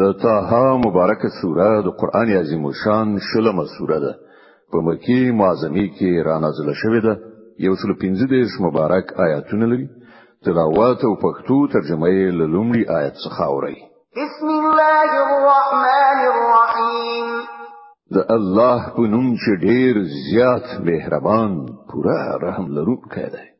د طه مبارکه سوره د قران عظیم شان شلمه سوره ده په مکی معظمه کې را نازله شوې ده یو سل پنځه دیش مبارک آیاتونه لري تلاوت او پښتو ترجمه یې له لومړي آیت څخه اوري بسم الله الرحمن الرحیم د الله په نوم چې ډیر زیات مهربان پوره رحم لرونکی دی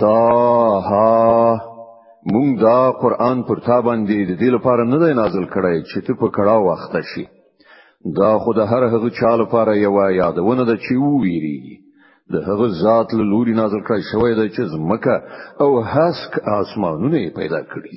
طه مونږ دا قران پر تا باندې د دې لپاره نه دی نازل کړی چې ته په کړه وخت شي دا خو د هر هغه چا لپاره یو یادونه ده چې ویریږي د هغه ذات له لوري نازل کړی شوی دی چې زمکه او هسک آسمانونه پیدا کړی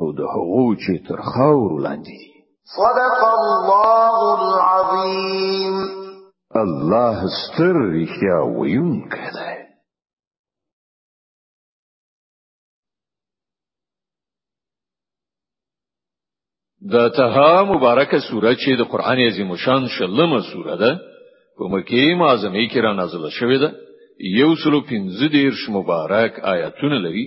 او د هغو چې تر خاور لاندې دي صدق الله العظیم الله ستر رښتیا ویونکی دی د تها مبارکه سوره چې د قران عظیم شان شلمه سوره ده په مکه معظمه کې را نازله شوې ده یو سلو پنځه دیرش مبارک آیاتونه لري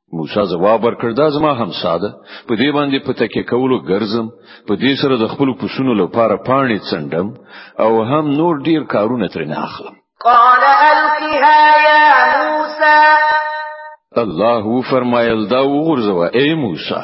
موسی جواب ورکړ دا زما همسا ده په دې باندې په تکې کولو ګرځم په دې سره د خپل پسونو لپاره پاڼې څنډم او هم نور ډیر کارونه ترې نه اخلم قال القها يا موسى الله فرمایل دا وغورځوه اے موسی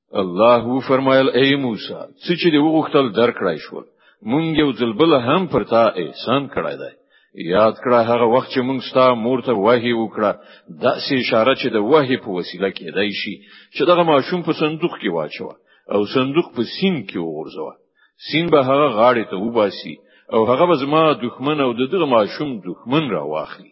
الله و فرمایل ای موسی څه چې دی وغوښتل درکړای شو مونږ یو ځل بل هم پر تا احسان کړای دی یاد کړه هغه وخت چې مونږ ستا مور ته وحی وکړه د سې اشاره چې د وحی په وسیله کېدای شي چې دغه ماشوم په صندوق کې واچو او صندوق په سین کې وغورځوه سین به هغه غاړې ته وباسي او هغه به زما دښمن او د دغه ماشوم دښمن را واخلي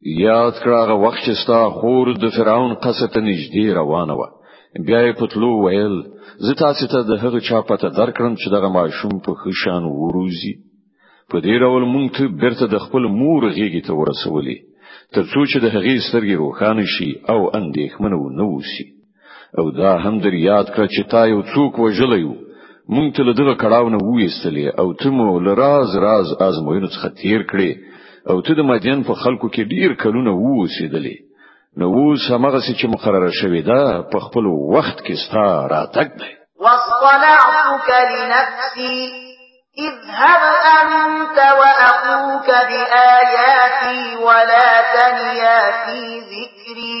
یاد کړه هغه وخت چې ستا خور د فرعون قصر ته نږدې روانه وه بیا یې په تلو ویل زه تاسو ته د هغه چا پته درکړم چې دغه ماشوم په خشان وروزي په دې ډول مونږ ته بیرته د خپل مور غیږې ته ورسولې ترڅو چې د هغې سترګې روښانه شي او اندېښمنه و نه وسی او دا هم در یاد کړه چې تا یو څوک وژلی وو مونږ ته له دغه کړهو نه وویستلې او ته مو له راز راز ازموینو څخه تیر کړې او ته د مدین په خلکو کې ډیر کلونه ووسیدلې نو اوس هغه څه چې مقرره شوې ده په خپل وخت کې ستا راتګ دی واصطنعتك لنفسي اذهب أنت وأخوك بآياتي ولا تنيا في ذكري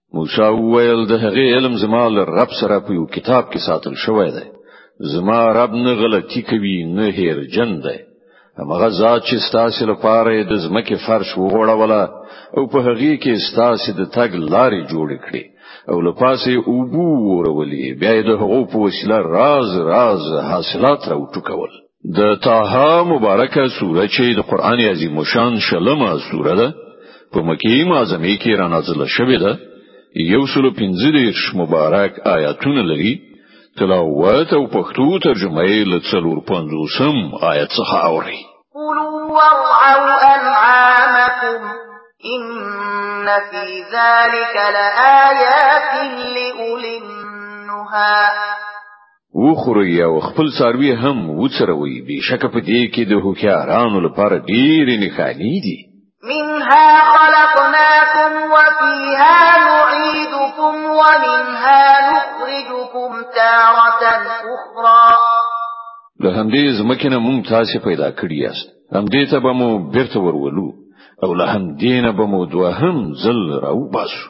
موسی وویل د هغه علم زما له رب سره په یو کتاب کې ساتل شوی دی زما رب نه غلطي کوي نه هیر جن دی هغه ذات چې ستاسو لپاره د زمکه فرش وغوړوله او په هغه کې ستاسو د تګ لارې جوړ کړې او لپاسې اوبو ورولې بیا د هغو په وسیله راز راز حاصلات راوټکول د طه مبارکه سوره چې د قران عظیم شان شلمه سوره ده په مکی معظمه کې را نازله شوې ده یو سلو پنځه دیرش مبارک آیاتونه لري تلاوت او پښتو ترجمه یې له څلور پنځوسم آیت څخه اوري قولوا وارعوا أنعامكم إن في ذلك لآيات لأولي النهى وخوري او خپل ساروی هم وڅروي بشک په دې کې د هوښیارانو لپاره ډېرې نښانې دي منها خلقناكم وفيها نعيدكم ومنها نخرجكم تارة أخرى له همدې ځمکې نه مونږ تاسو پیدا کړی یاست همدې ته به مو بیرته ورولو او له همدې نه به مو دوهم ځل راوباسو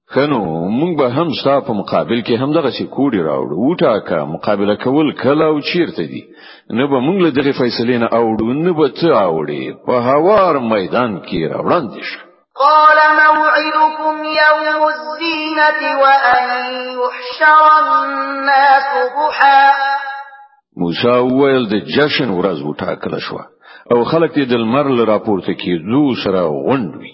کنو موږ به هم ستا په مقابل کې هم دغه سی کوډی راوړو وټاکه مقابله کول کله او چیرته دي نه به موږ له دغه فیصلې نه اوړو نه به ته اوړي په هوار میدان کې راوړان دي قال موعدكم يوم الزينة وأن يحشر الناس ضحى موسی ویل د جشن ورځ وټاکل شو او خلک د لمر لپاره پورته کیدو سره غونډوي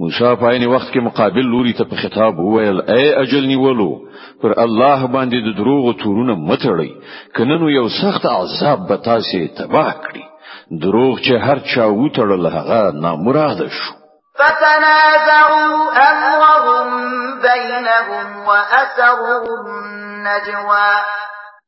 موسی په عین وخت کې مقابل لوري ته په خطاب وویل اے اجل نیولو پر الله باندې د دروغ تورونه متړی کنه نو یو سخت عذاب به تاسو تباه کړی دروغ چې هر چا وتړل هغه نامراد شو فتنازعوا امرهم بينهم واسروا النجوى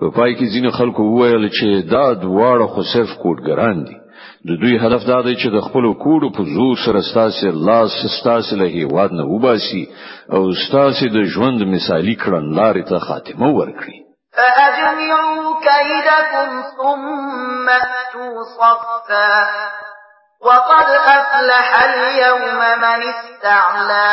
په پای کې ځینې خلکو وویل چې دا دواړه خو صرف کوډګران دي د دوی هدف دا دی چې د خپل کوډو په زور سره ستاسو لاس ستاسو له هیواد نه وباسي او ستاسو د ژوند مثالی کړنلارې ته خاتمه ورکړي فأجمعوا كيدكم ثم أتوا صفا وقد أفلح اليوم من استعلى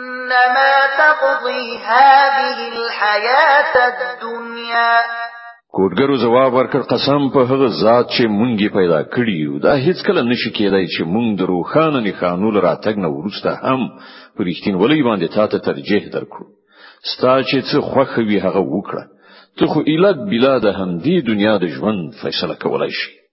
انما تقضي هذه الحياه الدنيا کوټګرو جواب ورکړ قسم په هغه ذات چې مونږه پیدا کړی یو دا هیڅ کله نشي کېدای چې مونږ د روخانه نه خانول راتګ نه ورسته هم پرښتین ولې باندې تاسو ترجیح درکړو ستا چې څه خوخه وی هغه وکړه ته خو اله بلا د همدې دنیا د ژوند فیصله کولای شي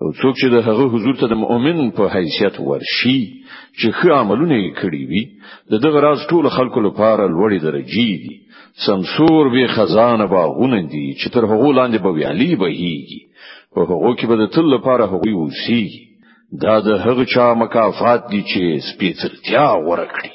او څوک چې د هغه حضور ته د مؤمن په حیثیت ورشي چې ښه عملونه یې کړی وي د دغه راز ټول خلکو لپاره لوړې درجې دي سمسور به خزانه باغونه دي چې تر هغه لاندې به ویالي بهيږي په هغه کې به د تل لپاره هغوی اوسي دا د هغه چا مکافات دي چې سپیڅلتیا ورکړي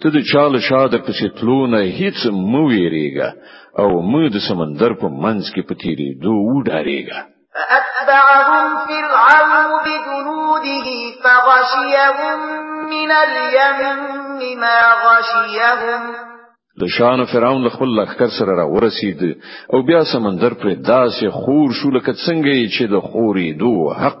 ته د چاله شاده پسې تلونه هیڅ مو ویریږي او مو د سمندر په منځ کې پتیری دوه وډاریږي فأتبعهم فرعون بجنوده فغشيهم من اليم ما غشيهم د شان فرعون له خپل لخر سره را ورسید او بیا سمندر پر داسې خور شو لکه څنګه چې د خوري دوه حق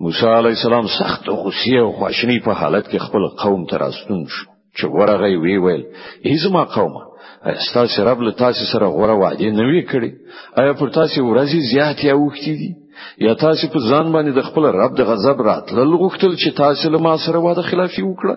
موسی علی السلام سخت غصې او خواشنی په حالت کې خپل قوم ته راستون شو چې ورغی وی ویل ایزما قومه ستاسو رب له تاسو سره غوړه وعده نه وی کړی آیا پر تاسو ورځي زیات یا وختي دي یا تاسو په ځان باندې د خپل رب د غضب راتلل غوښتل چې تاسو له ما سره واده خلافي وکړه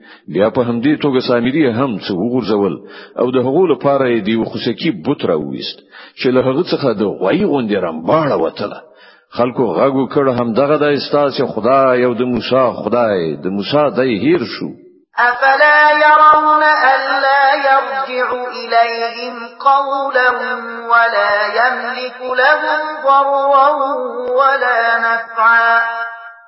بیا په همدې توګه سامری هم څه وګرځول او د هغو لپاره یې دی وخصکی بوت راويست چې له هغه څخه د غوي غوندې رمباړه وتله خلکو غاګو کړ هم دغه د استاس خدای او د موسی خدای د موسی د هیر شو افلا يرون الا يرجع اليهم قولا ولا يملك لهم ضرا ولا نفعا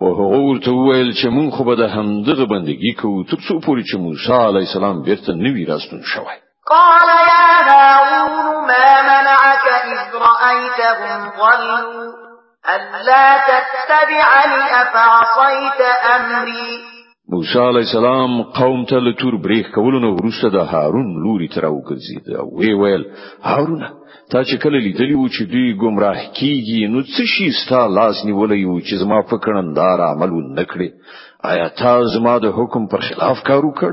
او هغه ورته وویل چې مونږ خو به د همدغه بندگی کوو تر څو پورې چې موسی علی السلام بیرته نوی راستون شوی قال يا هارون ما منعك إذ رأيتهم ضلوا ألا تتبعني أفعصيت أمري موسی علی السلام قوم ته له تور بریخ کولو نه وروسته د هارون لوري تر وګرځید او وی ویل هارون تا چې کله لیدلی و چې دوی گمراه کیږي نو څه شي ستا لاس نیولې و چې زما په کړندار عمل ونکړي آیا تا زما د حکم پر خلاف کار وکړ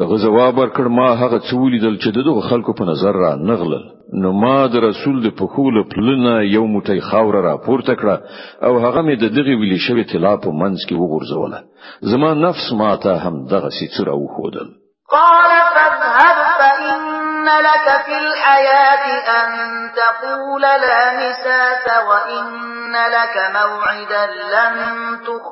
هغه جواب ورکړ ما هغه څه ولیدل چې دغه خلکو په نظر را نغلل نو ما د رسول د پخول پلنه یو موټی خاور را پورته کړه او هغه مې د دغه ویلې شوی طلا په منځ کې وغورځوله زما نفس ما ته هم دغه سیڅره وخودل قال فاذهب فإن لك في الحياة أن تقول لا مساس وإن لك موعدا لن تخ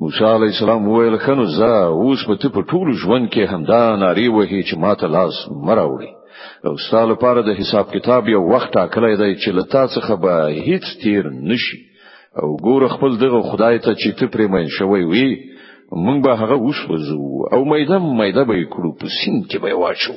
موسی علی السلام ویل خنو زه اوس په ته په ټول ژوند کې همدا ناری وهی چې ماته لاس مراوړي او ستاسو لپاره د حساب کتاب یو وخت ټاکلی دی چې له تاسو څخه به هیڅ تیر نشي او ګور خپل دغه خدای ته چې ته پرې مې شوی وي مونږ به هغه وښوځو او میدم میده به کړو په سین کې به واچو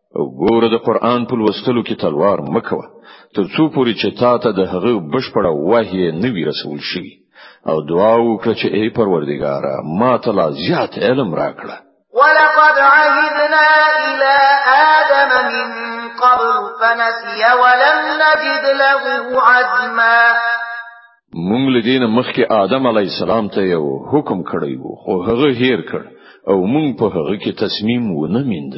او ګوره د قران په لوستلو کې تلوار مکوه تر څو پورې چې تا ته د هغه بشپړه وحی نه وی رسول شي او دعا وکړه چې ای پروردګاره ما ته لا زیات علم راکړه ولقد عهدنا الى ادم من قبل فنسي ولم نجد له عزما مونږ لدین مخکې آدم علی السلام ته یو حکم کړی وو خو هغه هیر کړ او مونږ په هغه کې تصمیم ونه میند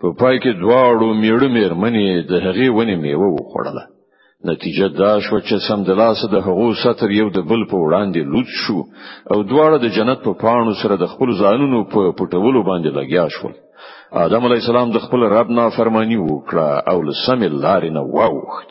په پای کې دواړو میړو میرمنې د هغې ونې میوه وخوړله نتیجه دا شو چې سم د لاسه د هغو ستر یو د بل په وړاندې لوت شو او دواړه د جنت په پاڼو سره د خپل ځانونو په پټولو باندې لګیا شول آدم علی السلام د خپل رب نافرمانی وکړه او لسم لارې نه واوښت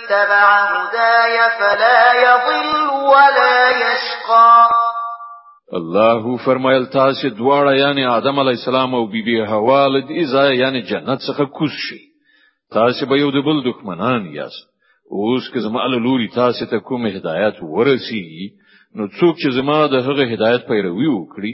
اتبع هداي فلا يضل ولا يشقى الله فرمایل تاسو دواړه یعنی آدم علی السلام او بیبي بی حوا له دې ځای یعنی جنت څخه کوز شي تاسو به یو د بل دښمنان یاست اوس که زما له لوري تاسو ته کوم هدایت ورسی نو څوک چې زما د هغه هدایت پیروي وکړي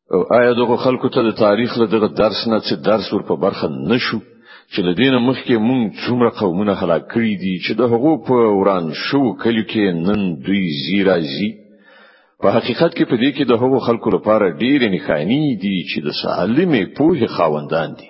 او آیا دغه خلکو ته د تاریخ له دغه درس نه چې درس ور په برخه نشو چې له دینه مخکې مونږ څومره قومونه هلاک کړي دي چې د هغو په وران شو کلیو کې نن دوی زیرازي په حقیقت کې په دې کې د هغو خلکو لپاره ډېرې نښانې دي چې د سالمې پوهې خاوندان دي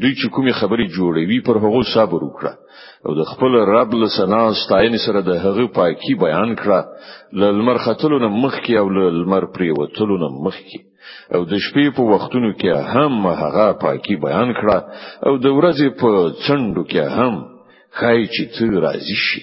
دوی چې کومې خبرې جوړوي پر هغه صبر وکړه او د خپل رب له سنا ستاین سره د هغه پاکي بیان کړه له لمر ختلو نه مخکې او له لمر پریوتلو نه مخکې او د شپې په وختونو کې هم هغه پاکي بیان کړه او د ورځې په څنډو کې هم خای چې ته راضي شي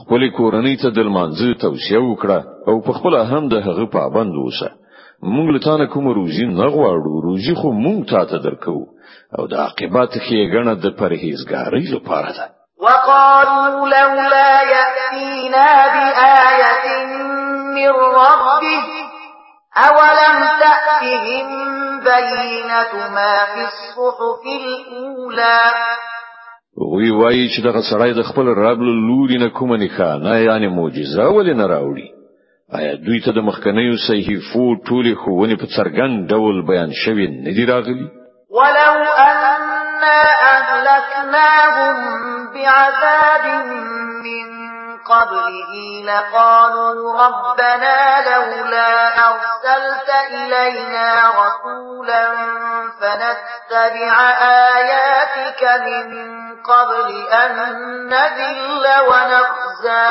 خپل کورنۍ ته د لمانځه توصیه وکړه او په خپل هم د هغه پابند اوسه مونږ له تانه کوم روزي نه غواړو روزي خو مونږ تا ته درکو او د عاقبت ښېګڼه د پرهیزګارۍ لپاره ده وقالوا لولا يأتينا بآية من ربه أولم تأتهم بينة ما في الصحف الأولى وی وایي چې دغه سړی د خپل رب له لوري نه کومه نښانه یعنی معجزه ولې نه راوړي آیا دوی ته د مخکنیو صحیفو ټولې ښوونې په څرګند ډول بیان شوې نه دي راغلي ولو أنا أهلكناهم بعذاب من قبله لقالوا ربنا لولا أرسلت إلينا رسولا رسولا فنتبع آياتك من قبل أن نذل ونخزى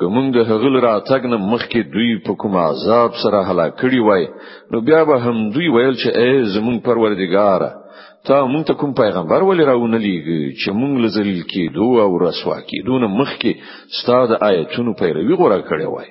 که مونږ د هغل راتګ نه مخکې دوی په کوم عذاب سره هلاک کړي وای نو بیا به هم دوی ویل چې ای زمون پروردګار تا مونږ ته کوم پیغمبر ولې راونه لیږي چې مونږ لزلیل کېدو او رسوا کېدو نه مخکې ستاد آیتونو پیروي غوړه کړې وای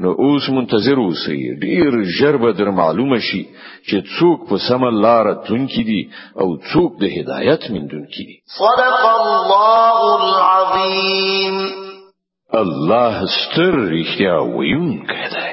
نو اوس منتظر اوسئ ډیر ژر به در معلومه شي چې څوک په سم لار تونکي دي او څوک د هدایت مندونکي دي صدق الله العظیم الله ستر رښتیا ویونکی دی